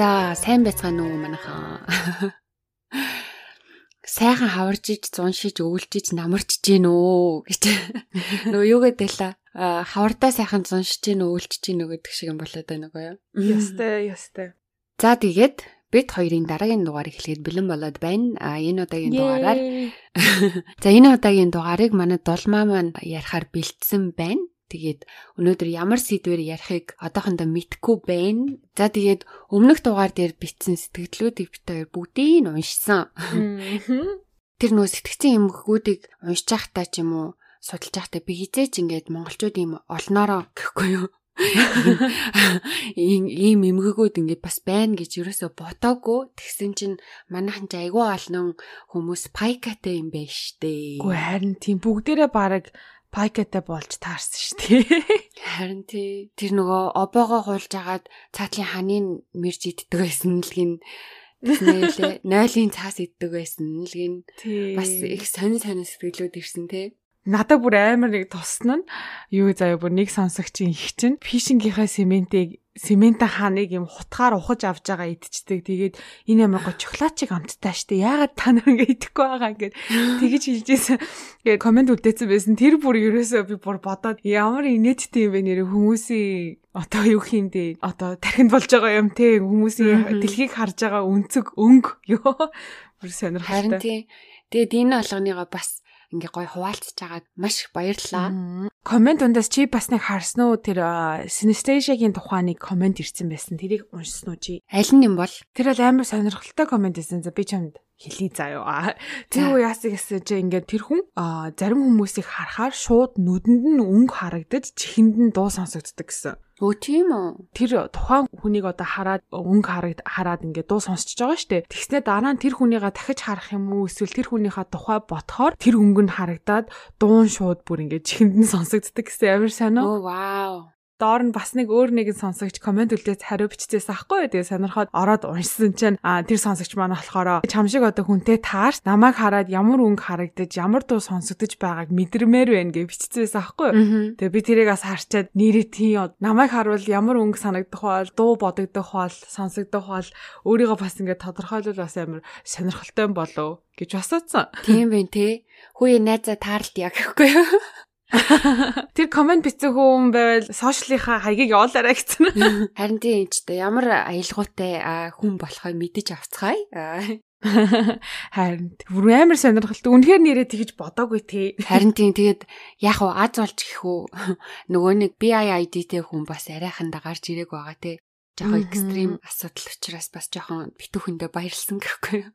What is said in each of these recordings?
За, сайн байцгаана уу манайхаа. Сайхан хаварж иж, зуншиж, өвлж иж, намарч гин үү гэж. Нөгөө юу гэдэлээ. Хавардаа сайхан зуншиж гин, өвлж гин гэдэг шиг юм болоод байна нөгөө юу. Ястай, ястай. За тэгээд бид хоёрын дараагийн дугаарыг хэлэхэд бэлэн болоод байна. А энэ удаагийн дугаараар За энэ удаагийн дугаарыг манай дулмаа маань ярихаар бэлдсэн байна. Тэгээд өнөөдөр ямар сэдвээр ярихыг одоохондоо мэдгүй байна. За тэгээд өмнөх дугаар дээр бичсэн сэтгэлдлүүдийг бид хоёр бүгдийг нь уншсан. Тэр нөө сэтгцэн эмгэгүүдийг уншиж байхдаа ч юм уу судалж байхдаа би хизээч ингээд монголчууд ийм олноороо гэхгүй юу? ийм эмгэгүүд ингээд бас байна гэж ерөөсө ботоогүй тэгсэн чинь манайхан ч айгүй олон хүмүүс пайкатай юм байна штэ. Үгүй харин тийм бүгдээрээ баг пайкатай болж таарсан шүү дээ. Харин тий тэр нөгөө обоогоо хуулж агаад цаатлын ханыг мэрж иддэг байсан л гин Тэснэлээ нойлын цаас иддэг байсан л гин бас их сонир сонир сэтгэлүүд ирсэн те. Надад бүр амар нэг тусна нь юу заяа бүр нэг сонсогчийн их чинь фишингийнхаа сементийг семента хааныг юм хутгаар ухаж авч байгаа идчихдэг. Тэгээд энэ амар го шоколадчиг амттай штэ. Яагаад та нар ингэ идэхгүй байгаа ингээд тэгэж хэлжсэн. Тэгээд комент үлдээсэн байсан. Тэр бүр ерөөсөө би бүр бодоод ямар инээдтэй юм бэ нэр хүмүүсийн одоо юу хийндээ одоо тархинд болж байгаа юм те хүмүүсийн дэлхийг харж байгаа өнцөг өнгө ёо бүр сонирхолтой. Харин тий. Тэгээд энэ алганыгаа бас ингээ гой хуваалцж байгаад маш их баярлалаа. Комент ундаас чи бас нэг харсан уу тэр Synesthesia-гийн тухайн нэг комент ирсэн байсан. Тэрийг уншсан уу чи? Аль нь юм бол? Тэр бол амар сонирхолтой комент байсан. За би чамд хэлий заяа. Тэр үе яасан гэсэн чи ингээд тэр хүн зарим хүмүүсийг харахаар шууд нүдэнд нь өнгө харагдаж чихэнд нь дуу сонсогддог гэсэн. Өө тийм үү. Тэр тухайн хүнийг одоо хараад өнгө хараад ингээд дуу сонсчихж байгаа штэ. Тэгснэ дараа нь тэр хүнийгээ дахиж харах юм уу эсвэл тэр хүнийхээ тухай ботхоор тэр өнгө нь харагдаад дуун шууд бүр ингээд чихэнд нь сонсогддог гэсэн амар сонио. Оо вау доор нь бас нэг өөр нэгэн сонсогч комент үлдээс хариу биччихсэн аахгүй тэгээ сонирхоод ороод уншсан чинь а тэр сонсогч маань болохоор чам шиг одоо хүнтэй таарч намайг хараад ямар өнгө харагдаж ямар дуу сонсогдож байгааг мэдрэмээр байна гэж биччихсэн аахгүй тэгээ би тэрийг бас харчаад нэрээ тийм намайг харуул ямар өнгө санагдах бол дуу бодогдох бол сонсогдох бол өөрийгөө бас ингээд тодорхойлол бас амар сонирхолтой болов гэж басаацсан тийм байна те. Хүү найзаа таарлт яг гэхгүй юу Тэр комент бичсэн хүн байвал сошиалынхаа хаягийг явуулаарай гэсэн. Харин тийм ч та ямар аялгаутай хүн болохыг мэдэж авцгаая. Харин бүр амар сонирхолтой. Үнэхээр нэрээ тэгж бодоогүй те. Харин тийм тэгээд яг уу аз болж гэх үү нөгөө нэг BIID-тэй хүн бас арайхандаа гарч ирээг байгаа те. Жохон экстрим асуудал учраас бас жохон битүүхэндээ баярлсан гэхгүй юу.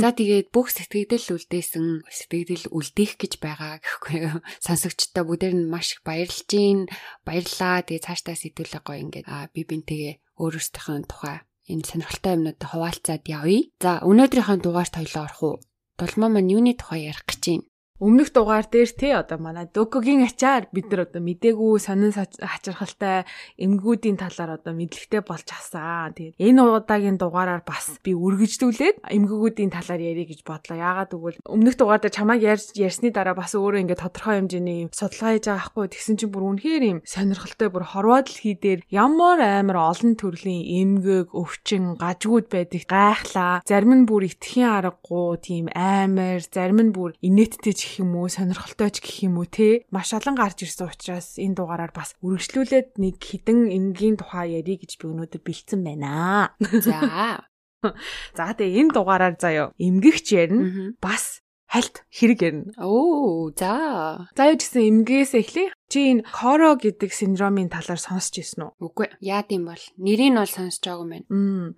За тэгээд бүх сэтгэгдэл үлдээсэн сэтгэгдэл үлдээх гэж байгаа гэхгүй юу. Сонсогчдоо бүгдээр нь маш их баярлж гин баярлаа. Тэгээд цаашдаа сэтгүүлээ гоё ингээд би бинтэйгээ өөрөөсийнхөө тухай энэ сонирхолтой юмнуудад хуваалцаад явъя. За өнөөдрийнхөө дугаарт хоёлоо орох уу? Дулмаа маань юуны тухай ярих гэж байна? Өмнөх дугаар дээр тий одоо манай Докогийн ачаар бид нар одоо мдээгүй сонин хачирхалтай эмгүүдийн талаар одоо мэдлэгтэй болж авсан. Тэгээд энэ удаагийн дугаараар бас би үргэлжлүүлээд эмгэгүүдийн талаар ярих гэж бодлоо. Яагаад гэвэл өмнөх дугаар дээр чамайг ярьж ярьсны дараа бас өөрөө ингээд тодорхой хэмжээний судалгаа хийж байгаа хгүй тэгсэн чинь бүр үнэхээр юм сонирхолтой бүр хорвоо дэлхий дээр ямар амар олон төрлийн эмгэг, өвчин, гажгууд байдаг гайхлаа. Зарим нь бүр итгэхийн аргагүй тийм амар, зарим нь бүр инээдтэй гэх юм уу сонирхолтой ч гэх юм уу те маш олон гарч ирсэн учраас энэ дугаараар бас үргэлжлүүлээд нэг хідэн энгийн тухай ярих гэж би өнөөдөр бэлдсэн байна. За. За тэгээ энэ дугаараар заяо эмгэгч ярина. Бас хальт хэрэг ярина. Оо за. За юу гэсэн эмгээс эхлэе. Чи энэ коро гэдэг синдромын талаар сонсч ирсэн үү? Үгүй. Яад юм бол нэрийг нь бол сонсож байгаа юм байна.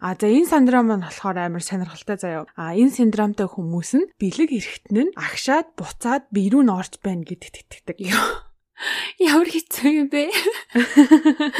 А за энэ синдром нь болохоор амар сонирхолтой заяа. А энэ синдромтой хүмүүс нь бэлэг эрэхтэн нь агшаад буцаад бие рүү н орж байна гэдэгт итгэдэг. Ямар хэцүү юм бэ?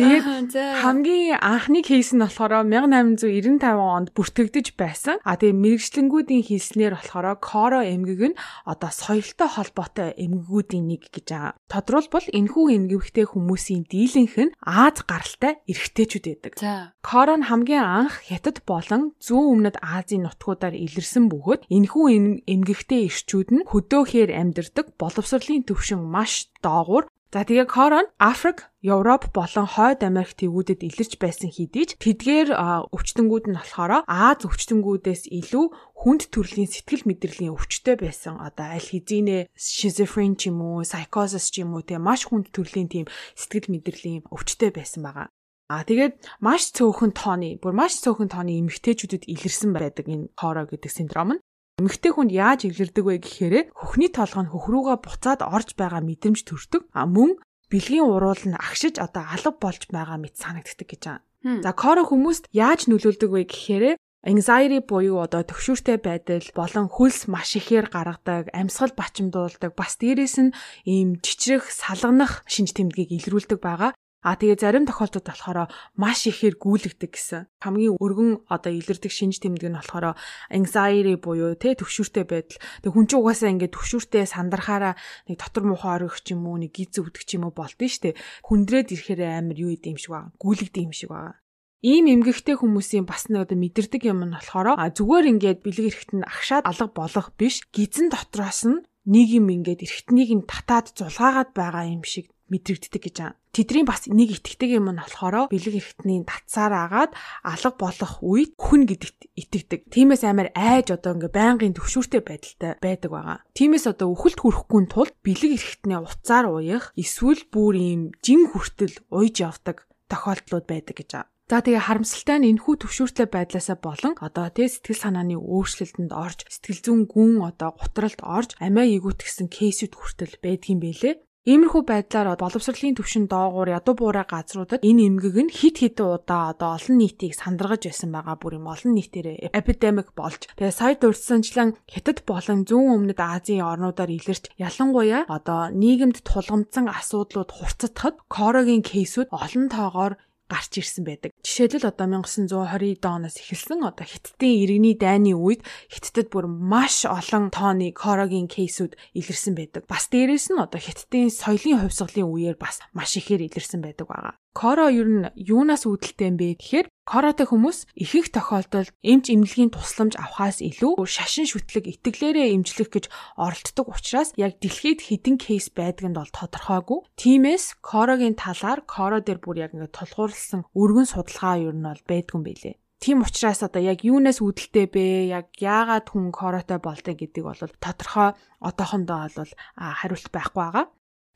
Тэгээд хамгийн анхны кейс нь болохоор 1895 онд бүртгэгдэж байсан. А тэгээд мэрэгчлэнгүүдийн хэлснээр болохоор коро эмгэг нь одоо соёлтой холбоотой эмгэгүүдийн нэг гэж байгаа. Тодруулбал энэхүү эмгэгтэй хүмүүсийн дийлэнх нь Аз гаралтай эрэгтэйчүүд байдаг. За. Коро нь хамгийн анх Хятад болон зүүн өмнөд Азийн нутгуудаар илэрсэн бөгөөд энэхүү эмгэгтэй ирчүүд нь хөдөөхөр амьдардаг боловсролын төвшин маш доогуур За тэгээ Корон Африк, Европ болон Хойд Америк төвүүдэд илэрч байсан хэдий ч тэдгээр өвчтөнгүүд нь болохоор Аз өвчтөнгүүдээс илүү хүнд төрлийн сэтгэл мэдрэлийн өвчтөй байсан. Одоо аль хэзээ шизофрен ч юм уу, psychosis ч юм уу тэгээ маш хүнд төрлийн тийм сэтгэл мэдрэлийн өвчтөй байсан байгаа. А тэгээд маш цөөхөн тооны, бүр маш цөөхөн тооны эмэгтэйчүүдэд илэрсэн байдаг энэ хоороо гэдэг синдром нь. Эмэгтэй хүнд яаж илэрдэг вэ гэхээр хөхний толгой нь хөх рүүгээ буцаад орж байгаа мэдрэмж төрдөг. А мөн бэлгийн уруул нь агшиж одоо алга болж байгаа мэт санагддаг гэж байна. За коро хүмүүст яаж нөлөөлдөг вэ гэхээр anxiety буюу одоо төвшүүртэй байдал болон хөлс маш ихээр гаргадаг, амьсгал бачимдуулдаг, бас дээрэс нь ийм чичрэх, салганах шинж тэмдгийг илрүүлдэг байгаа. А тэгээ зарим тохиолдолд болохоор маш ихээр гүйлгдэг гэсэн. Хамгийн өргөн одоо илэрдэг шинж тэмдэг нь болохоор anxiety буюу тэ төвшүүртэй байдал. Тэг хүн чинь угаасаа ингээд төвшүүртэй сандрахаараа нэг дотор муухай ч юм уу нэг гиз өвдөх юм уу болдсон штэ. Хүндрээд ирэхээр амар юу идэм шиг байгаа. Гүйлгдэг юм шиг байгаа. Ийм эмгэгтэй хүмүүсийн бас нэг одоо мэдэрдэг юм нь болохоор зүгээр ингээд бэлэг эрэхт нь агшаад алга болох биш. Гизэн дотроос нь нэг юм ингээд эрэхтнийг нь татаад зулгаагаад байгаа юм шиг мэдрэгддэг гэж байна. Тэдний бас нэг итгэдэг юм нь болохоор бэлэг эрхтний татсаар агаад алга болох үед хүн гэдэгт итгэдэг. Тиймээс амар айж одоо ингээ байнгын төвшүүртэй байдалтай байдаг байгаа. Тиймээс одоо үхэлд хүрэхгүй тул бэлэг эрхтний уцаар уях эсвэл бүр ийм жин хүртэл уйж явдаг тохиолдлууд байдаг гэж байна. За тэгээ харамсалтай нь энэхүү төвшүүртэй байдлаасаа болон одоо тий сэтгэл санааны өөрчлөлтөнд орж сэтгэл зүйн гүн одоо гутралд орж амиа эгүүтгсэн кейсүүд хүртэл байдгийн бэлээ. Иймэрхүү байдлаар боловсролын төвшин доогуур ядуу буурай газруудад энэ эмгэг нь хит хитэн удаа одоо олон нийтийг сандаргаж байсан байгаа бүр юм. Олон нийтээр эпидемик болж тэгээ сая дурдсанчлан хятад болон зүүн өмнөд Азийн орнуудаар илэрч ялангуяа одоо нийгэмд тулгамдсан асуудлууд хурцтахад корогийн кейсүүд олон тоогоор гарч ирсэн байдаг. Жишээлбэл одоо 1920 оноос эхэлсэн одоо Хиттийн иргэний дайны үед Хиттад бүр маш олон тооны корогийн кейсүүд илэрсэн байдаг. Бас дээрэс нь одоо Хиттийн соёлын хувьсгалын үеэр бас маш ихээр илэрсэн байдаг байгаа. Коро ер нь юунаас үүдэлтэй юм бэ гэхээр Коротой хүмүүс ихэнх тохиолдолд эмч эмнэлгийн тусламж авахаас илүү шашин шүтлэг итгэлээрээ эмчлэх гэж оролддог учраас яг дэлхийд хэдэн кейс байдг нь бол тодорхойгүй. Тиймээс Корогийн талаар Коро дээр бүр яг ингээд тулгуурласан өргөн судалгаа ер нь бол байдгүй билэ. Тийм учраас одоо яг юунаас үүдэлтэй бэ? Яг яагаад хүн коротой болдог гэдэг бол тодорхой одоохондоо бол хариулт байхгүй байгаа.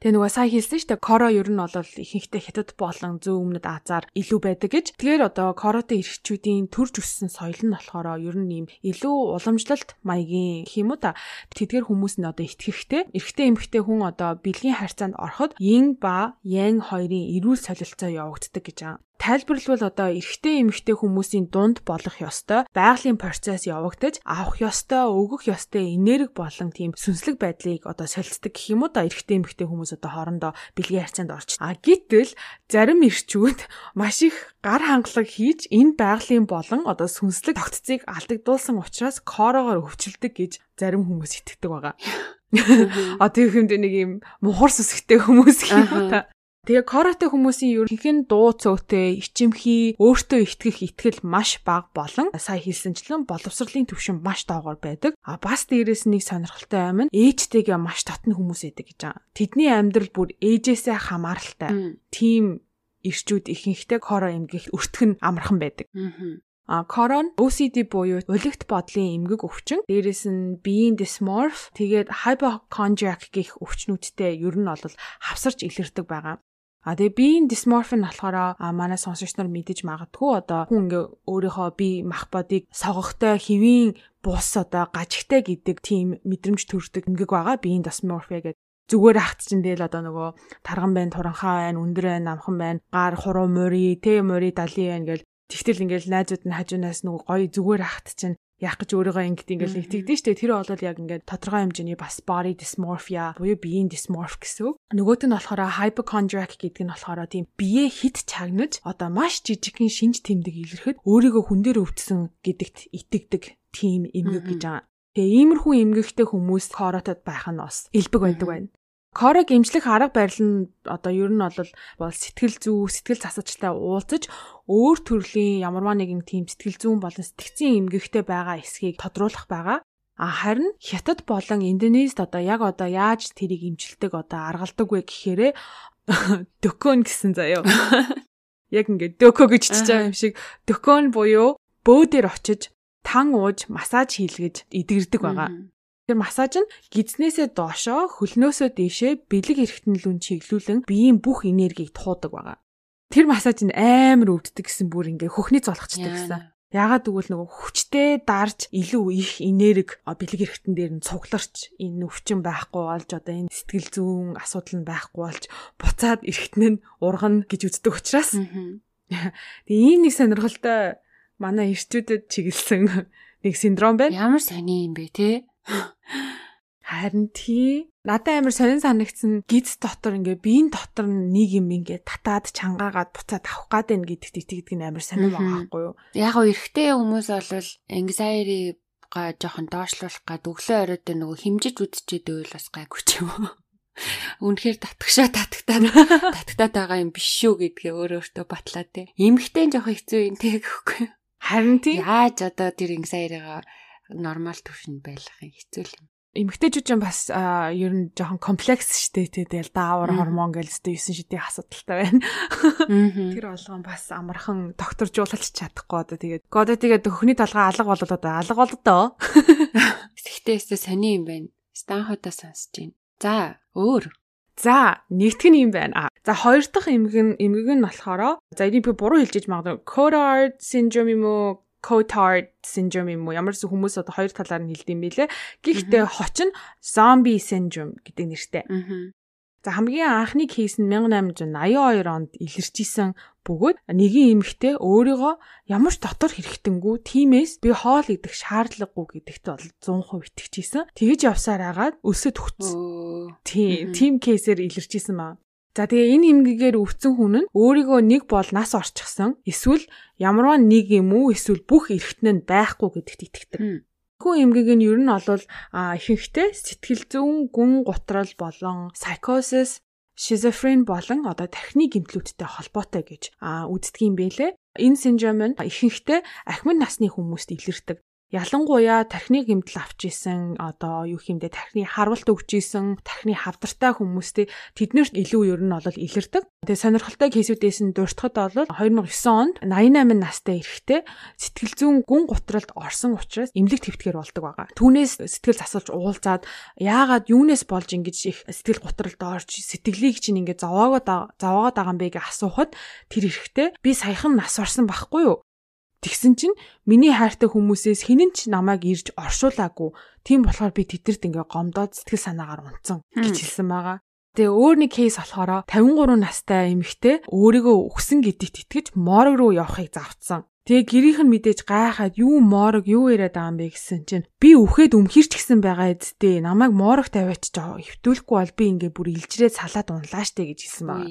Тэгээ нөгөө сая хэлсэн шүү дээ. Коро ер нь бол ихэнхдээ хятад болон зүүн өмнөд Азаар илүү байдаг гэж. Тэгэхээр одоо коротой эрхчүүдийн төрж өссөн соёл нь болохоор ер нь ийм илүү уламжлалт маягийн юм уу та. Тэдгээр хүмүүс нь одоо итгэхтэй. Эрэгтэй эмэгтэй хүн одоо бэлгийн харьцаанд ороход yin ба yang хоёрын эрүүл солилцоо явагддаг гэж байгаа. Тайлбарлбал одоо эрэгтэй эмэгтэй хүмүүсийн дунд болох ёстой байгалийн процесс явагдаж авах ёстой өгөх ёстой энерги болон тийм сүнслэг байдлыг одоо солилцдог гэх юм уу да эрэгтэй эмэгтэй хүмүүс одоо хоорондоо бэлгийн харьцаанд орч. А гэтэл зарим эрчүүд маш их гар хангалаг хийж энэ байгалийн болон одоо сүнслэг тогтцыг алдагдуулсан учраас корогоор өвчлөдөг гэж зарим хүмүүс итгэдэг байгаа. А тэр хүнд нэг юм мухар сүсгтэй хүмүүс гэх юм та. Тэгээ коротой хүмүүсийн ерөнхийд дуу цөөтэй, ичимхий, өөртөө итгэх итгэл маш бага болон сая хэлсэнчлэн боловсролын төвшин маш доогоор байдаг. А бас дээрэс нэг сонирхолтой нь ээжтэйгээ маш татна хүмүүс байдаг гэж байгаа. Тэдний амьдрал бүр ээжээсээ хамааралтай. Тим ирчүүд ихэнхдээ коро эмгэх өртгөн амархан байдаг. А корон OCD буюу улигт бодлын эмгэг өвчин, дээрэс нь биеийн dysmorph, тэгээд hypochondriac гэх өвчнүүдтэй ер нь бол хавсарч илэрдэг байгаа. А тэгээ биеийн дисморфин болохоор манай сонсогч нар мэдэж магадгүй одоо хүн ингээ өөрийнхөө бие мах бодыг согогтой хэвийн бус одоо гажигтай гэдэг тийм мэдрэмж төрдөг ингээ байгаа. Биеийн дисморфия гэдэг зүгээр ахт чинь тэгэл одоо нөгөө тарган байна, туранхаа байна, өндөр байна, намхан байна, гар хуруу мури, тэ мури далийн байна гэл тэгтэл ингээл найзууд нь хажуунаас нөгөө гоё зүгээр ахт чинь яах гэж өөрийгөө ингэж ингээл нэгтгэдэж штэ тэр бол яг ингээд тодорхой хэмжээний бас body dysmorphia буюу биеийн dysmorph гэсэн үг. Нөгөөт нь болохоор hypochondriac гэдэг нь болохоор тийм биеэ хит чагнаж одоо маш жижигхэн шинж тэмдэг илэрхэд өөрийгөө хүн дээр өвдсөн гэдэгт итгэдэг тийм эмгэг гэж байгаа. Тэгээ иймэрхүү эмгэгтэй хүмүүс хоротод байх нь бас элбэг байдаг байна. Корог эмчлэх арга барил нь одоо ер нь бол сэтгэл зүй, сэтгэл засагчтай уулзаж өөр төрлийн ямарваа нэгэн тийм сэтгэл зүйн болон сэтгцийн эмгэгтэй байгаа эсхийг тодруулах байгаа. А харин хятад болон Индонезид одоо яг одоо яаж тэрийг имжилдэг одоо аргалдаг вэ гэхээр дөкөн гэсэн заяо. Яг ингээд дөкө гэж чиж байгаа юм шиг дөкөн буюу бөөдөр очиж тан ууж массаж хийлгэж идэгэрдэг байгаа. Тэр массаж нь гидснээсээ доошоо хөлнөөсөө дээшээ бэлэг эргэтнэлүүн чиглүүлэн биеийн бүх энергийг туудаг байгаа. Тэр массаж нь амар өвддөг гэсэн бүр ингээ хөхний золгочтой гэсэн. Ягаад гэвэл нөгөө хүчтэй дарж илүү их энерги бэлэг хэрэгтэн дээр нь цугларч энэ өвчин байхгүй болж одоо энэ сэтгэл зүйн асуудал нь байхгүй болж буцаад эргэтэн нь ургана гэж үздэг учраас. Тэгээ ийм нэг сонирхолтой манай эрчүүдэд чиглэсэн нэг синдром байна. Ямар сони юм бэ те? Харин тий. Надад амар сонин санагдсан гиз дотор ингээ биеийн дотор нэг юм ингээ татаад чангаагаад буцаад авах гад байна гэдэгт итгэдэг нь амар сонин байгаа байхгүй юу? Яг гоо эрэгтэй хүмүүс бол anxiety га жоохон доошлуулах гад өглөө оройд нөгөө химжиж үдчихэд байвал бас гайгүй ч юм уу. Үнэхээр татгшаа татагтаад татагтаад байгаа юм биш шүү гэдгээ өөрөө өөртөө батлаа те. Имхтэй жоохон хэцүү юм те гэхгүй. Харин тий. Яаж одоо тэр anxiety-га нормал төвшөнд байлгах юм хэцүү юм эмгтээчүүд ч бас ер нь жоохон комплекс штэ тэгэл даавар гормон гэлс тэ 9 шидийн асуудалтай байна. Тэр болгон бас амархан докторжуулалт чадахгүй одоо тэгээд годо тэгээд хөхний толгой алга болоод одоо алга болдоо. Тэгтээ өстө сони юм байна. Станхотоо сонсож байна. За өөр За нэгтгэн юм байна. За хоёр дахь эмгэг нь эмгэг нь болохоор за энийг би буруу хэлжиж магадгүй Cotard syndrome юм уу Cotard syndrome юм уу ямар ч хүмүүс одоо хоёр талаар нь хэлдэм билээ. Гэхдээ хоч нь zombie syndrome гэдэг нэртэй. За хамгийн анхны кейс нь 1882 онд илэрчийсэн бөгөөд нэгэн эмэгтэй өөрийгөө ямар ч дотор хэрэгтэнгүү тиймээс би хоол идэх шаардлагагүй гэдэгт бол 100% итгэжсэн. Тэгэж явсаар агаад өсөд өгцөн. Тийм, тийм кейсээр илэрчийсэн маа. За тэгээ энэ эмгэгээр өвцөн хүн нь өөрийгөө нэг бол нас орчихсон эсвэл ямарваа нэг юм уу эсвэл бүх эргэтэн нь байхгүй гэдэгт итгэдэг. Хүн эмгэг нь ер нь бол ихэнхдээ сэтгэл зүйн гүн гутрал болон psychosis шизофрен болон одоо тархины гэмтлүүдтэй холбоотой гэж үздэг юм бэлээ. Энэ синдром нь ихэнхдээ ахмад насны хүмүүст илэрдэг. Ялангуяа тархины гэмтэл авч исэн одоо юу хэмдэ тархины харуулт өгч исэн тархины хавдартай хүмүүстэй тэднэрт илүү ер нь бол илэрдэг. Тэгээ сонирхолтой кейсүүдээс нь дуртахад бол 2009 онд 88 настай эрэгтэй сэтгэл зүйн гүн гутралд орсон учраас эмнэлэг твтгэр болдог байгаа. Түүнээс сэтгэл засалж уулзаад яагаад юунаас болж ингэж их сэтгэл гутралд орж сэтгэлийг чинь ингэ зовоогоод зовоогоод байгаа юм бэ гэж асуухад тэр эрэгтэй би саяхан нас орсон байхгүй юу? Тэгсэн чинь миний хайртай хүмүүсээс хинэн ч намайг ирж оршуулаагүй. Тийм болохоор би тэдэрт ингээ гомдоод сэтгэл санаагаар унтсан гэж хэлсэн байгаа. Тэгээ өөр нэг кейс болохоор 53 настай эмэгтэй өөрийгөө өгсөн гэдэгт итгэж морг руу явахыг завцсан. Тэгээ гэрийнх нь мэдээж гайхаад юу моорог юу яриад байгаа юм бэ гэсэн чинь би үхээд өмхирч гисэн байгаа эдтэй намайг моорог тавиач жоо хөвтүүлэхгүй бол би ингээ бүр илжрээд салаад унлаа штэ гэж хэлсэн байгаа.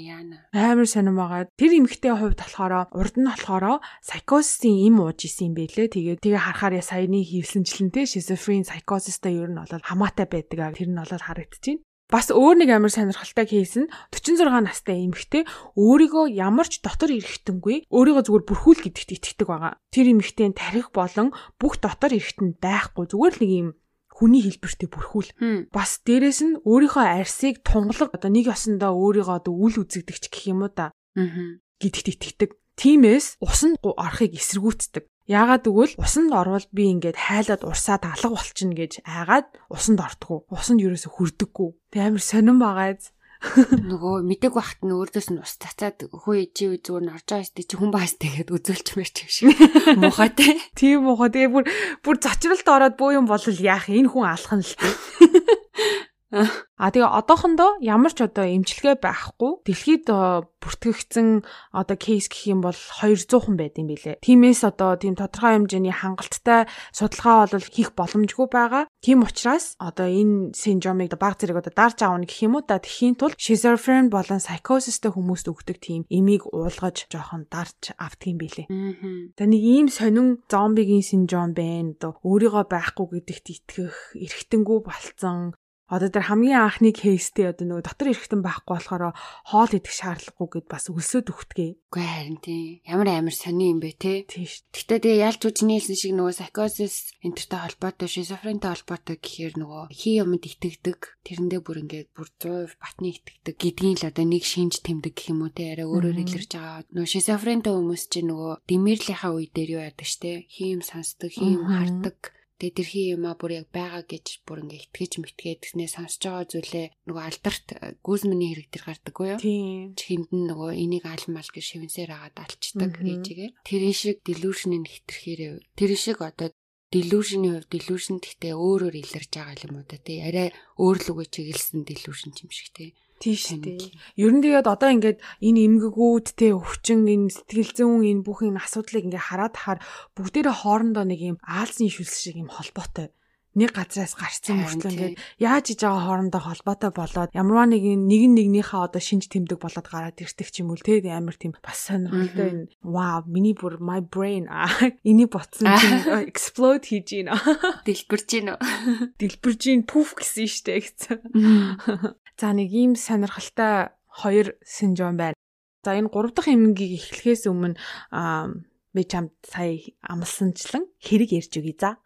Амар сонирм байгаа. Тэр эмэгтэй хувьд болохоор урд нь болохоор psychosis-ийн им ууж исэн юм бэлээ. Тэгээ тэгээ харахаар саяны хөвсөнчлэнтэй schizophrene psychosis-тай ер нь бол хамаатай байдаг. Тэр нь бол харагдчихэв. Бас өөр нэг амар сонирхолтой кейс нь 46 настай эмэгтэй өөрийгөө ямар ч дотор эргэтэнгүй өөрийгөө зүгээр бүрхүүл гэдэгт итгэдэг байгаа. Тэр эмэгтэй тарих болон бүх дотор эргэтэн байхгүй зүгээр л нэг юм хүний хэлбэртэй бүрхүүл. Бас дээрэс нь өөрийнхөө арсыг тунгалаг одоо нэг ёсондоо өөрийгөө одоо үл үзэгдэгч гэх юм уу да. Гэдэгт итгэдэг. Тимээс усан орохыг эсэргүүцдэг. Яагаад гэвэл усанд орвол би ингээд хайлаад урсаад алга болчихно гэж айгаад усанд ортгоо. Усанд ерөөсө хүрдэггүй. Тэг амар сонирн байгааз. нөгөө мэдээг бахт нь өөрөөс нь ус цацаад хөө чи зүгээр нь орж байгаа штэ чи хүн баас тэгээд үзүүлч мэрч юм шиг муухай те. Тийм муухай. Тэгээ бүр бүр зочролд ороод буу юм бол яах энэ хүн алах нь л те. А тэгээ одоохондоо ямар ч одоо эмчилгээ байхгүй дэлхийд бүртгэгдсэн одоо кейс гэх юм бол 200 хүн байд юм билэ. Тимээс одоо тийм тодорхой хэмжээний хангалттай судалгаа бол хийх боломжгүй байгаа. Тийм учраас одоо энэ синдромыг баг зэрэг одоо дарж аавна гэх юм уу да тхийн тулд schizophrene болон psychosisтэй хүмүүст өгдөг тийм эмийг уулгаж жоохон дарж авдаг юм билэ. За нэг ийм сонин зомбигийн синдром байна. Одоо өөрийгөө байхгүй гэдэгт итгэх, эргэтэнгүү болцсон Одоо тэр хамгийн анхны кейстэй одоо нөгөө дотор ирэхтэн байхгүй болохоор хоол идэх шаардлагагүй гэд бас өлсөд өгтгөө. Үгүй харин тийм. Ямар амар сони юм бэ те. Тийш. Гэхдээ тэгээ ялч үжний хэлсэн шиг нөгөө psychosis энтертэй холбоотой, шизофрентэй холбоотой гэхээр нөгөө хий юмд итгэдэг. Тэрэндээ бүр ингээд бүр 100% батны итгэдэг гэдгийг л одоо нэг шинж тэмдэг гэх юм уу те. Араа өөрөөр илэрч байгаа. Нөгөө шизофрентэй хүмүүс чинь нөгөө димэрлийнхаа үе дээр юу яадаг штэ. Хий юм сонсдог, хий юм хардаг Тэгээ тэр хий юмаа бүр яг байгаа гэж бүр ингээ итгэж мэтгээд тэснээ сонсож байгаа зүйлээ нөгөө алдарт э, гүзмэний хэрэг төр гардаггүй юу? Тийм. Чихэнд нь нөгөө энийг алмал гэж шивнсээр агаад алчдаг ээжигээ. Тэр шиг delusion-ыг хэтэрхээрээ тэр шиг одоо delusion-ийн хувьд delusion гэхдээ өөрөөр илэрж байгаа юм уу да тий. Арай өөр л үгүй чиглэсэн delusion юм шиг тий. Тийш тий. Ер нь тэгээд одоо ингээд энэ эмгэгүүд те өвчин энэ сэтгэл зүйн энэ бүх энэ асуудлыг ингээд хараад хахаар бүгдээрээ хоорондоо нэг юм аалзны шүлс шиг юм холбоотой. Нэг газраас гарцсан мөртлөө ингээд яаж иж байгаа хоорондоо холбоотой болоод ямарваа нэг нэг нэгнийхээ одоо шинж тэмдэг болоод гараад ирдэг ч юм уу те амар тийм бас сонирхолтой энэ wow миний бүр my brain энийг ботсон чинь explode хийж гинэ. Дэлбэрж гинэ дэлбэрж гин пүф гэсэн штэ гэсэн за нэг ийм сонирхолтой хоёр синдром байна. За энэ гурав дахь эмгэгийг эхлэхээс өмнө би чамд сая амлсанчлан хэрэг ярьж өгье за.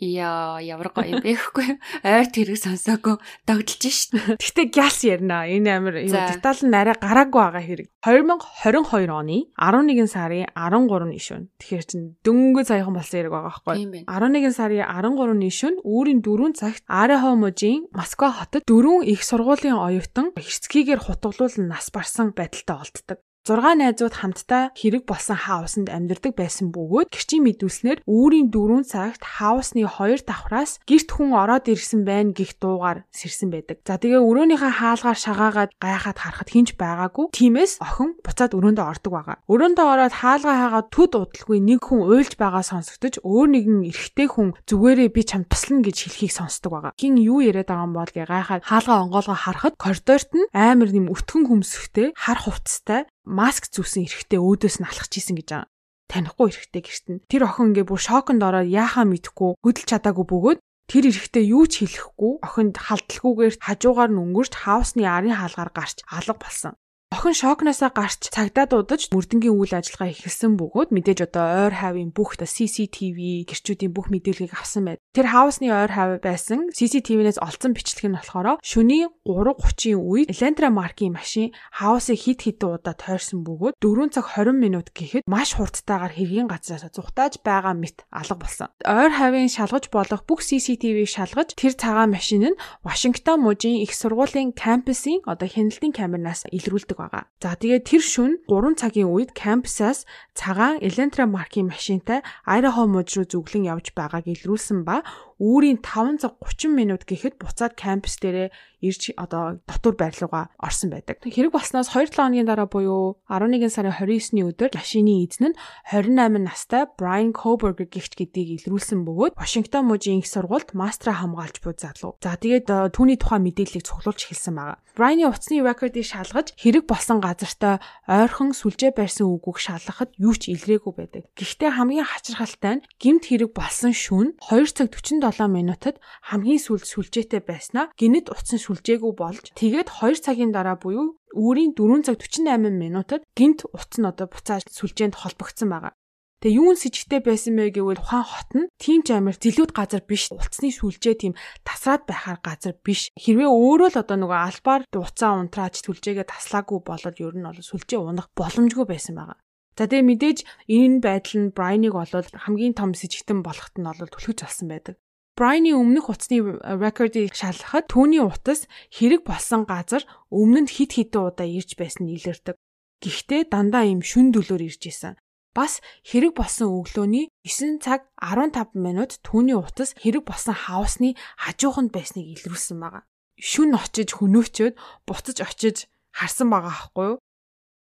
Яа, ямар гоё юм бэ гэхгүй. Ойрт хэрэг сонсоогүй догдолж шít. Гэтэ гяс ярина. Энэ амир юу детал нь арай гараагүй байгаа хэрэг. 2022 оны 11 сарын 13-ны шөнө. Тэгэхээр чин дөнгөж саяхан болсон хэрэг байгаа байхгүй. 11 сарын 13-ны шөнө үүрийн 4 цагт Арехо мужийн Москва хотод дөрвөн их сургуулийн оюутан хэрцгийгээр хутгалуулан нас барсан байдалтай олддог. 6 найзууд хамтдаа хэрэг болсон хаусанд амьдардаг байсан бөгөөд гэрчийн мэдүүлснээр үүрийн 4 цагт хаусны 2 давхраас гэрт хүн ороод ирсэн байна гих дуугаар сэрсэн байдаг. За тэгээ өрөөнийхөө хаалгаар шагаагаад гайхаад харахад хинч байгаагүй. Тимээс охин буцаад өрөөндөө ордог байгаа. Өрөөндөө ороод хаалгаа хаагаад төд удалгүй нэг хүн уйлж байгаа сонсогдож өөр нэгэн эрэгтэй хүн зүгээрээ би чамд туслана гэж хэлхийг сонсдог байгаа. Хин юу яриад байгаа юм бол гайхаад хаалгаа онгоолгоо харахад коридорт нь амар нэм өтгөн хөмсөхтэй хар хувцастай маск зүүсэн эрэхтэй өөдөөс нь алхаж исэн гэж байгаа. Танихгүй эрэхтэй гэрт нь. Тэр охин ингээ бүр шоконд ороод яахаа мэдэхгүй хөдөлж чадаагүй бөгөөд тэр эрэхтэй юу ч хэлэхгүй охинд халдлаггүйгээр хажуугаар нь өнгөрч хаусны арын хаалгаар гарч алга болсон. Охин шокноосоо гарч цагдаа дуудаж мөрдөнгийн үйл ажиллагаа эхэлсэн бөгөөд мэдээж одоо ойр хавийн бүх CCTV гэрчүүдийн бүх мэдээллийг авсан байд. Тэр хаусны ойр хав байсан CCTV-нээс олцсон бичлэг нь болохоор шөнийн 3:30-ийн үед Elantra маркийн машин хаусыг хит хитэн удаа тойрсон бөгөөд 4 цаг 20 минут гэхэд маш хурдтайгаар хэргийн газраас зүхтааж байгаа мэт алга болсон. Ойр хавийн шалгаж болох бүх CCTV-г шалгаж тэр цагаан машин нь Вашингтон мужийн их сургуулийн кампусын одоо хяналтын камернаас илрүүлдэг байгаа. За тэгээд тэр шөнө 3 цагийн үед кампусаас цагаан Elantra маркийн машинтай Idaho мужи руу зүглэн явж байгааг илрүүлсэн ба үүрийн 5 цаг 30 минут гэхэд буцаад кампус дээрээ ирж одоо дотор байрлууга орсон байдаг. Хэрэг болсноос 2-7 хоногийн дараа буюу 11 сарын 29-ний өдөр машины эзэн нь 28 настай Brian Koberger гихч гэдгийг илрүүлсэн бөгөөд Вашингтон мужийн их сургуульд мастера хамгаалж буй залуу. За тэгээд түүний тухай мэдээллийг цуглуулж хэлсэн байгаа. Brian-ы утасны рекордыг шалгаж хэрэг болсон газартаа ойрхон сүлжээ барьсан үгүйг шалгахад юу ч илрээгүй байдаг. Гэхдээ хамгийн хачирхалтай нь гимт хэрэг болсон шүүн 2 цаг 47 7 минутад хамгийн сүүлд сүлжээтэй байснаа гинэд утсан сүлжээгүй болж тэгээд 2 цагийн дараа буюу үүрийн 4 цаг 48 минутад гинт утас нь одоо буцааж сүлжээнд холбогдсон байгаа. Тэгээ юун с ิจ гтэй байсан бэ гэвэл ухаан хот нь тийм ч амар зэлүүд газар биш. Улцны сүлжээ тийм тасраад байхаар газар биш. Хэрвээ өөрөө л одоо нөгөө албаар уцаа унтрааж сүлжээгээ таслаагүй болоод ер нь бол сүлжээ унах боломжгүй байсан байгаа. За тэгээ мэдээж энэ байдал нь Брайныг болоод хамгийн том с ิจ гтэн болоход нь бол түлхэж алсан байдаг. Брайны өмнөх утасны рекордыг шалгахад түүний утас хэрэг болсон газар өмнө нь хит хитэн удаа ирж байсан нь илэрдэг. Гэхдээ дандаа ийм шүн дөлөөр ирж исэн. Бас хэрэг болсон өглөөний 9 цаг 15 минут түүний утас хэрэг болсон хаусны хажууханд байсныг илрүүлсэн байгаа. Шүн очиж хөнөөчөөд буцаж очиж харсан байгаа аахгүй юу?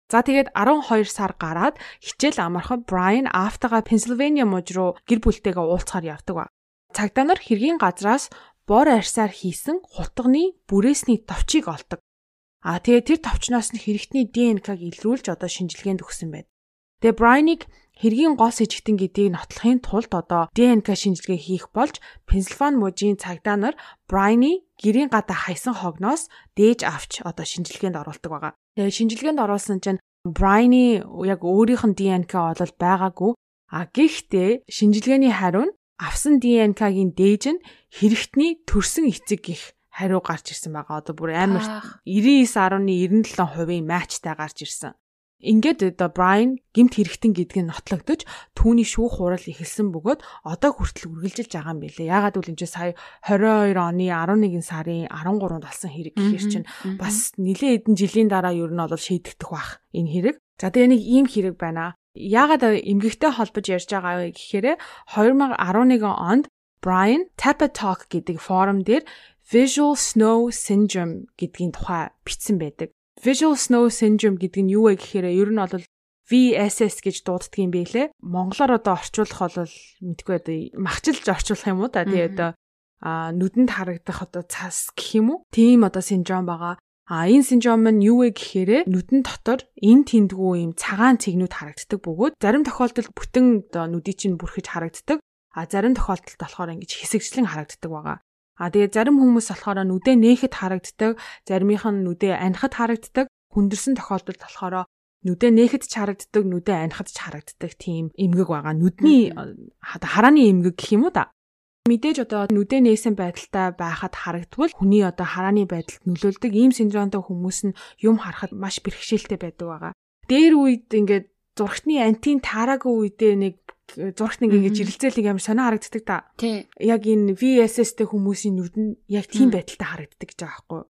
За тэгээд 12 сар гараад хичээл амархан Брайан Афтага Пенсильвания мужи руу гэр бүлтэйгээ уулзахаар явдаг ба. Цагдаа нар хэргийн газраас бор арьсаар хийсэн хутганы бүрээсний товчийг олдог. А тэгээ тэр товчноос нь хэрэгтний ДНК-г илрүүлж одоо шинжилгээнд өгсөн байд. Тэгээ Брайныг хэргийн гол сэжигтэн гэдгийг нотлохын тулд одоо ДНК шинжилгээ хийх болж Пенсильвани мужийн цагдаа нар Брайны гэрийн гадаа хайсан хогноос дээж авч одоо шинжилгээнд оруулдаг байгаа. Тэгээ шинжилгээнд оруулсан чинь Брайны яг өөрийнх нь ДНК бол байгаагүй. А гэхдээ шинжилгээний хариу нь авсан ДНК-гийн дээж нь хэрэгтний төрсэн эцэг гих хариу гарч ирсэн байгаа. Одоо бүр амар 99.97% матчтай гарч ирсэн. Ингээд одоо Брайан гимт хэрэгтэн гэдгийг нотлогдож түүний шүүх хурал эхэлсэн бөгөөд одоо хүртэл үргэлжилж байгаа юм билээ. Ягаад гэвэл энэ сая 22 оны 11 сарын 13-нд болсон хэрэг гэхэр чинь бас нэлээд хэдэн жилийн дараа ер нь бол шийдэгдэх бах энэ хэрэг. За тэгээ нэг ийм хэрэг байна. Ягаад эмгэгтэй холбож ярьж байгаа вэ гэхээр 2011 онд Brian Tapatalk гэдэг форум дээр Visual Snow Syndrome гэдгийн тухай бичсэн байдаг. Visual Snow Syndrome гэдэг нь юу вэ гэхээр ер нь бол VSS гэж дууддаг юм байлээ. Монголоор одоо орчуулах бол мэдгүй одоо махчилж орчуулах юм уу та тий одоо нүдэнд харагдах одоо цас гэх юм уу? Тийм одоо синдром байгаа. А энэ синдром нь юу вэ гэхээр нүдэн дотор эн тэндгүү юм цагаан цэгнүүд харагддаг бөгөөд зарим тохиолдолд бүтэн одоо нүдий чинь бүрхэж харагддаг. А зарим тохиолдолд болохоор ингэж хэсэгчлэн харагддаг байгаа. А тэгээ зарим хүмүүс болохоор нүдээ нээхэд харагддаг, заримийнх нь нүдээ анихад харагддаг. Хүндэрсэн тохиолдолд болохоор нүдээ нээхэд ч харагддаг, нүдээ анихад ч харагддаг тийм эмгэг байгаа. Нүдний харааны эмгэг гэх юм уу да. Мэдээж одоо нүдээ нээсэн байдалтай байхад харагдвал хүний одоо харааны байдалд нөлөөлдөг ийм синдромтой хүмүүс нь юм харахад маш бэрхшээлтэй байдаг байгаа. Дээр үед ингээд зурагтны антин таараагүй үедээ нэг зурагт нэг ингэж ирэлцээлийг амар сонио харагддаг та. Тий. Яг энэ VSS-тэй хүмүүсийн нүд нь яг тийм байдалтай харагддаг гэж байгаа байхгүй юу?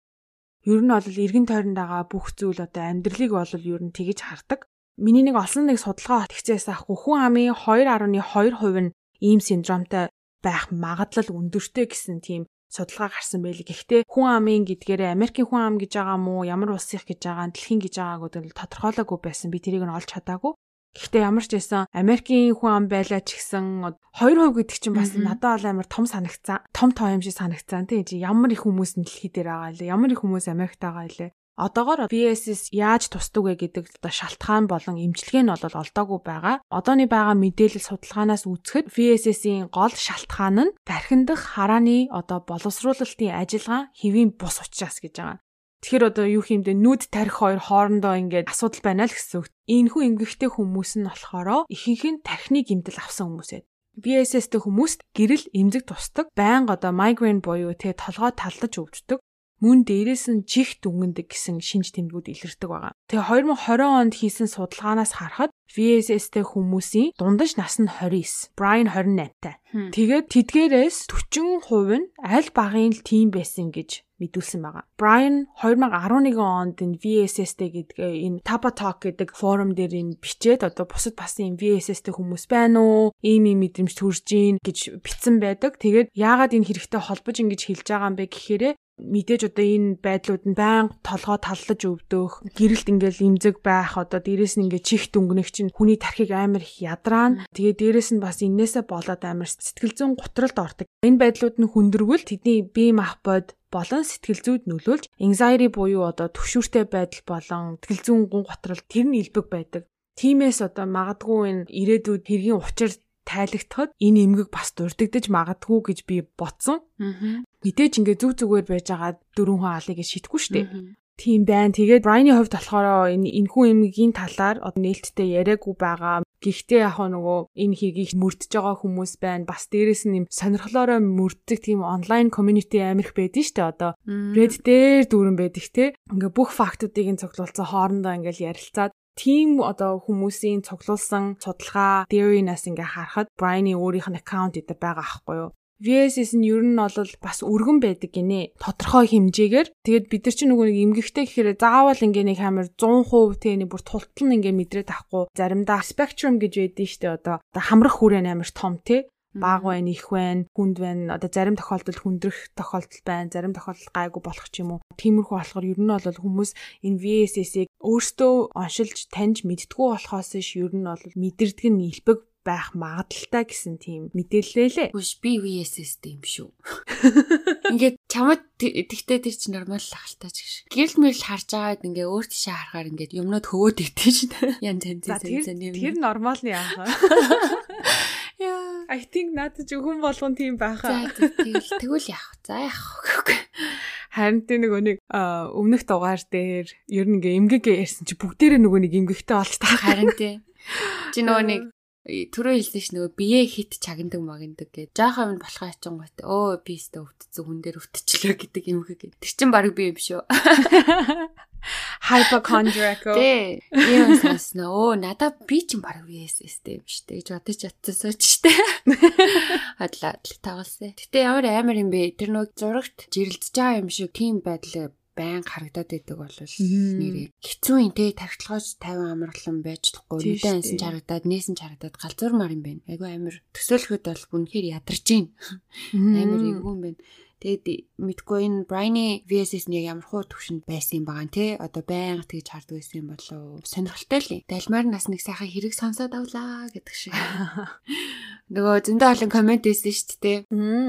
Ер нь бол эргэн тойронд байгаа бүх зүйл одоо амьдралыг бол ер нь тэгэж хардаг. Миний нэг олсон нэг судалгаа тэгчээс ахгүй хүн амын 2.2% нь ийм синдромтой байх магадлал өндөртэй гэсэн тийм судалгаа гарсан байл. Гэхдээ хүн амын гэдгээрээ Америкийн хүн ам гэж байгаа мó ямар улсынх гэж байгаа дэлхийн гэж байгааг нь тодорхойлоогүй байсан. Би тэрийг нь олж чадаагүй. Гэхдээ ямар ч байсан Америкийн хүн ам байлаа ч гэсэн 2% гэдэг чинь бас надад бол амар том санагцсан. Том тоо юм шиг санагцсан. Тийм чи ямар их хүмүүс дэлхий дээр байгаа илээ. Ямар их хүмүүс Америкт байгаа илээ. Одоогоор BSS яаж тусдаг вэ гэдэг одоо шалтгаан болон эмчилгээ нь бол олдоогүй байгаа. Одооны байгаа мэдээлэл судалгаанаас үзэхэд VSS-ийн гол шалтгаан нь тархиндах харааны одоо боловсруулалтын ажиллагаа хэвийн бус учраас гэж байгаа. Тэгэхээр одоо юу хиймдээ нүд тарих хоёр хоорондоо ингээд асуудал байна л гэсэн үг. Иймэрхүү эмгэгтэй хүмүүс нь болохоор ихэнх нь тархины гэмтэл авсан хүмүүс байд. BSS-тэй хүмүүст гэрэл эмзэг тусдаг, байнга одоо migraine буюу тэ толгой талдаж өвддөг, мөн дээрээс нь чих дүнгэндэг гэсэн шинж тэмдгүүд илэрдэг байгаа. Тэгээ 2020 онд хийсэн судалгаанаас харахад VSS-тэй хүмүүсийн дундаж нас нь 29, Brian 28-тай. Тэгээд тэдгээрээс 40% нь аль багын л тийм байсан гэж мэдүүлсэн байгаа. Brian 2011 онд энэ VSS-тэй гэдэг энэ Tapa Talk гэдэг форум дээр энэ бичээд одоо бусад бас энэ VSS-тэй хүмүүс байна уу? Ийм ийм мэдрэмж төрж гин гэж бичсэн байдаг. Тэгээд яагаад энэ хэрэгтэй холбож ингэж хэлж байгаа юм бэ гэхээр мэдээж одоо энэ байдлууд нь байнга толгой таллаж өвдөх, гэрэлт ингээл имзэг байх, одоо дээрэс нь ингээ чих дүнгнэх чинь хүний тархийг амар их ядраана. Тэгээ дээрэс нь бас иннээсээ болоод амар сэтгэл зүйн гутралд ордог. Энэ байдлууд нь хүндрэгвэл тэдний бие махбод болон сэтгэл зүйд нөлөөлж anxiety буюу одоо төвшүүртэй байдал болон сэтгэл зүйн гун готрол тэр нь илбэг байдаг. Тимээс одоо магадгүй энэ ирээдүйд хэргийн учир тайлагдахад энэ эмгэг бас дурддагдаж магадгүй гэж би ботсон. Мэдээж ингээ зүг зүгээр байж байгаа дөрвөн хүн алыг шитгэхгүй шүү дээ. Тийм байна. Тэгээд Брайны хувьд болохоор энэ энхүү эмгэгийн талаар одоо нээлттэй яриаггүй байгаа. Гэхдээ яг нөгөө энэ хэргийг мөрдөж байгаа хүмүүс байна. Бас дээрэс нь юм сонирхлоороо мөрддөг тийм онлайн community амирх байдэн штэ одоо. Reddit дээр дүүрэн байдаг те. Ингээ бүх фактуудыг нь цуглуулсан хоорондоо ингээл ярилцаад тийм одоо хүмүүсийн цуглуулсан судалгаа theory-наас ингээ харахад Брайны өөрийнх нь аккаунт дээр байгаа аахгүй юу. VSS нь ер нь бол бас өргөн байдаг гинэ. Тодорхой хэмжээгээр. Тэгээд бид нар чинь нөгөө нэг эмгэгтэй гэхээр заавал ингээ нэг хамар 100% тэ нэг бүр тултал нь ингээ мэдрээд авахгүй. Заримдаа spectrum гэж байдэн штэ одоо. Одоо хамрах хүрээ амар том тэ баг байна, их байна, хүнд байна. Одоо зарим тохиолдолд хүндрэх тохиолдол байна, зарим тохиолдолд гайгүй болох ч юм уу. Тиймэрхүү болохоор ер нь бол хүмүүс энэ VSS-ийг өөртөө оншилж таньж мэдтгүү болохоос ш ер нь бол мэдэрдэг нь илбэг байх магадaltaй гэсэн тийм мэдээлэлээ лээ. Үгүй би VSS юм шүү. Ингээд чамд тэгтээ тэр чинь нормал ахaltaа ч гэж. Гэрэл мэрэл харж байгаад ингээ өөр тийшээ харахаар ингээд юмнууд хөвөөд идэв чинь. Ян зэн зэн зэн юм. Тэр нормалны яах вэ? Яа. I think надад ч хүн болгон тийм байхаа. Тэгэл тэгвэл яах. За яах. Харин тэ нөгөө нэг өмнөх дугаар дээр ер нь ингээ эмгэг ярьсан чи бүгдээрээ нөгөө нэг эмгэгтэй болж таа. Харин тэ. Чи нөгөө нэг түрүү хэлсэн ш нөгөө бие хит чагнадаг магнадаг гэж. Жаахан юм болохоо ачингот өө би өстө өвтцэн хүн дээр өвтчлөө гэдэг юм хэг. Тэр чин баг би юм шүү. Hypochondriacal. Тэ. Ийм сонсно. Оо надаа би чин баг VSS-тэй юм штэ гэж бодож чадсан ч штэ. Хадлаа тагалсан. Гэтэ ямар амар юм бэ? Тэр нөгөө зурагт жирэлдэж байгаа юм шиг тийм байдал байн харагдаад байдаг бол нэрээ хэцүү юм те тархилгооч 50 амарлан байж чадахгүй нүдэн ансан чарагдаад нээсэн чарагдаад галзуурмаар юм байна. Айгу амир төсөөлөхөд бол үнэхээр ядарч гин. Амир эвгүй юм байна. Тэгээд мэдгүй энэ Briny VSS нэг ямар хуу төвшөнд байсан юм байгаа нэ одоо байнга тэгж харддаг байсан юм болов сонирхолтой л юм. Далмаар нас нэг сайхан хэрэг сонсоод авлаа гэдэг шиг. Нөгөө зөндөө олон комент байсан шүү дээ.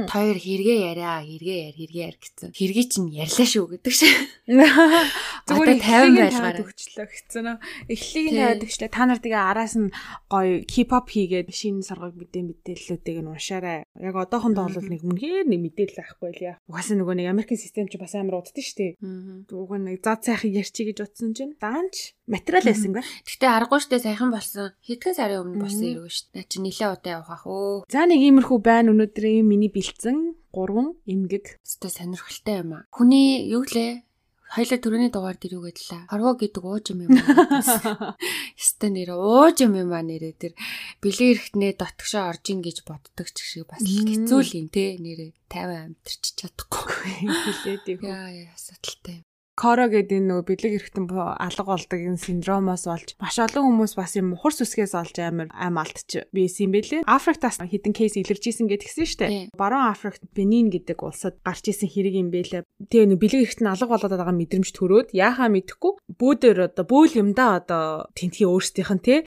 Хоёр хэрэгээ яриа, хэрэгээ яар, хэрэгээ яар гэсэн. Хэргийг чинь ярьлаа шүү гэдэг шиг. Зүгээр 50 байлгаар өгчлөө гэсэн нөө. Эхлийг нь өгчлээ. Та нар тэгээ араас нь гоё хипхоп хийгээд шинэ саргаг мэдээ мэдээллүүдийг нь уншаарай. Яг одоохондоо бол нэг үнхээр нэг мэдээлэл авахгүй л яа. Угаасаа нөгөө нэг Америкийн систем чи бас амар уддсан шүү дээ. Уг нэг зад сайхан ярьчих гэж утсан чинь даанч материал байсан гэ. Гэтэ аргагүй штэ сайхан болсон. Хэдхэн сарын өмнө болсон ирвэ штэ. Наа чи нилээ удаа явах өө. За нэг иймэрхүү байна өнөөдрийн миний бэлдсэн гурван эмгэг. Өстой сонирхолтой юм аа. Хүний юу лээ? Хоёлаа түрүүний дугаар дээр юу гэдлээ? Хорвоо гэдэг ууж юм юм аа. Өстой нэр ууж юм юм аа нэрээ тэр бэлэн эрэхтнээ дотгошоо орж ин гэж боддог ч шиг бас хэцүү л юм те нэрээ 50 амтэрч чадахгүй. Хэлээд юм. Яа яа асуудалтай юм. Коро гэдэг энэ нөгөө бэлэг эрэхтэн алга болдог энэ синдромоос болж маш олон хүмүүс бас юм мухар сүсгээс олж амар ам алдчих байсан юм бэлээ. Африктаас хэдэн кейс илэржсэн гэдгсэн дээ. Баруун Африкт Бенин гэдэг улсад гарч исэн хэрэг юм бэлээ. Тэгээ нөгөө бэлэг эрэхтэн алга болоод байгаа мэдрэмж төрөөд яахаа мэдэхгүй бөөдөр одоо бөөл юмдаа одоо тентхий өөрсдийнх нь тий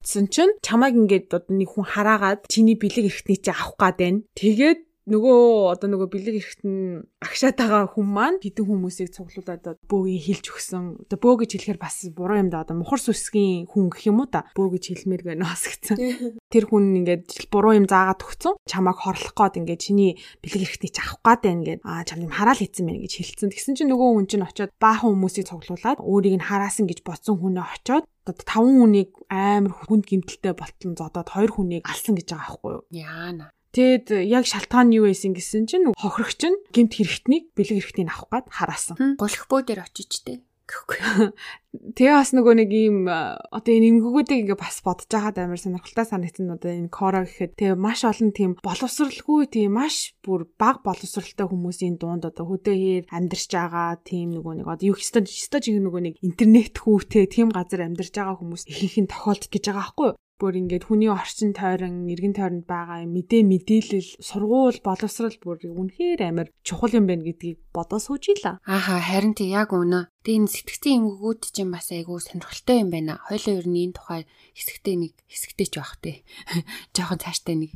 Тэгсэн чинь чамайг ингээд одоо нэг хүн хараагаад чиний бэлэг эрэхтний чи авах гад байна. Тэгээд нөгөө одоо нөгөө бэлэг эрэхт нь агшаад байгаа хүн маань хэдэн хүмүүсийг цуглуулад бөөгийн хилж өгсөн. Одоо бөө гэж хэлэхээр бас буруу юм да. Одоо мухар сүсгийн хүн гэх юм уу да. Бөө гэж хэлмээр байна бас гэсэн. Тэр хүн ингээд буруу юм заагаад өгсөн. Чамааг хорлох гээд ингээд чиний бэлэг эрэхтний ч авах гээд байна гэд аа чам юм хараал хийцэн байна гэж хэлсэн. Тэгсэн чинь нөгөө хүн чинь очиод баахан хүмүүсийг цуглуулад өөрийг нь хараасан гэж бодсон хүнээ очиод таван хүнийг амар хүнд гимтэлтэй болтон зодоод хоёр хүнийг алсан гэж байгаа байхгүй юу? Яана. Тэгэд яг шалтгаан нь юу байсан гэсэн чинь хохирогч нь гемт хэрэгтнийг бэлэг хэрэгтнийг авах гад хараасан. Голх бөө дээр очиж тээ гэхгүй. Тэгээ бас нөгөө нэг ийм одоо энэ эмгэгүүдийг ингээ бас бодож байгаад амар сонирхолтой санагдсан одоо энэ кора гэхэд тэгээ маш олон тийм боловсралгүй тийм маш бүр баг боловсралтай хүмүүсийн дунд одоо хөдөө хээр амьдарч байгаа тийм нөгөө нэг одоо юу хэвээр хэвээр нөгөө нэг интернет хүүтэй тийм газар амьдарч байгаа хүмүүс ихэнх нь тохиолдож гэж байгаа байхгүй? Бүр ингээд хүний орчин тойрон, эргэн тойронд байгаа мэдээ мэдээлэл, сургууль, боловсрал бүр үнэхээр амар чухал юм байна гэдгийг бодоо суужила. Ааха, харин тий яг үнэ. Тэгээ энэ сэтгцэн эмгэгүүд чинь бас айгүй сонирхолтой юм байна. Хойлоо ер нь энэ тухай хэсэгтээ нэг хэсэгтээ ч байх тий. Жохон цааштай нэг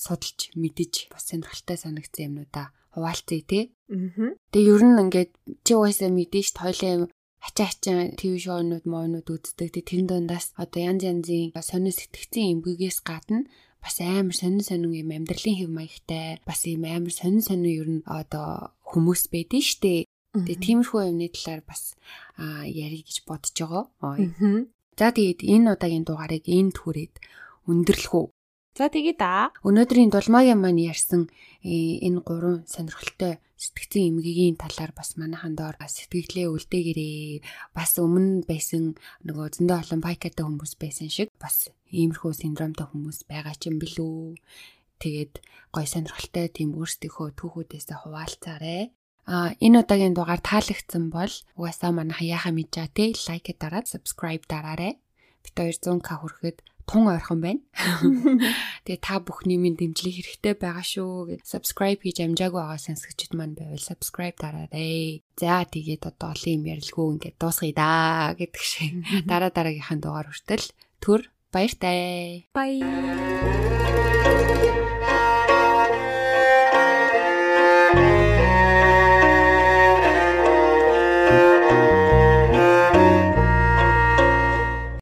судалж мэдэж бас сонирхолтой санагдсан юмнуудаа хуваалцъя тий. Тэгээ ер нь ингээд чи угаасаа мэдээж тойлоо ачаа ачаа ТV шоунууд моонууд үздэг. Тэрэн дундаас одоо янз янзын сонир сэтгцэн эмгэгээс гадна бас амар сонин сонин юм амьдралын хэв маягтай бас юм амар сонин сонин ер нь одоо хүмүүс байдэн штэ. Тэгээ тиймэрхүү юмны талаар бас ярих гэж бодож байгаа. За тэгээд энэ удаагийн дугаарыг энд хүрээд өндөрлөх үү. За тэгээ да. Өнөөдрийн дулмаагийн маань ярьсан э, энэ гурван сонирхолтой сэтгцэн эмгэгийн талаар бас манайхан доор сэтгэлээ үлдээгээрээ бас өмнө байсан нөгөө зөндөө олон пайкатай хүмүүс байсан шиг бас иймэрхүү синдромтой хүмүүс байгаа ч юм билүү. Тэгээд гой сонирхолтой тийм өөрсдийнхөө түүхүүдээс хуваалцаарай. А энэ удаагийн дугаар таалагдсан бол угаасаа манайхан яхаа мэдээ те лайк дараад subscribe дараарай. Бид 200к хүрэхэд тун ойрхон байна. Тэгээ та бүхний минь дэмжлэг хэрэгтэй байгаа шүү гэж subscribe хийж амжаагүй байгаа сонсогчд маань байвал subscribe дараарай. За тэгээд одоо олон юм ярилгүй ингээд дуусгая да гэдэг шиг дараа дараагийнхаа дугаар хүртэл төр баяртай. Bye.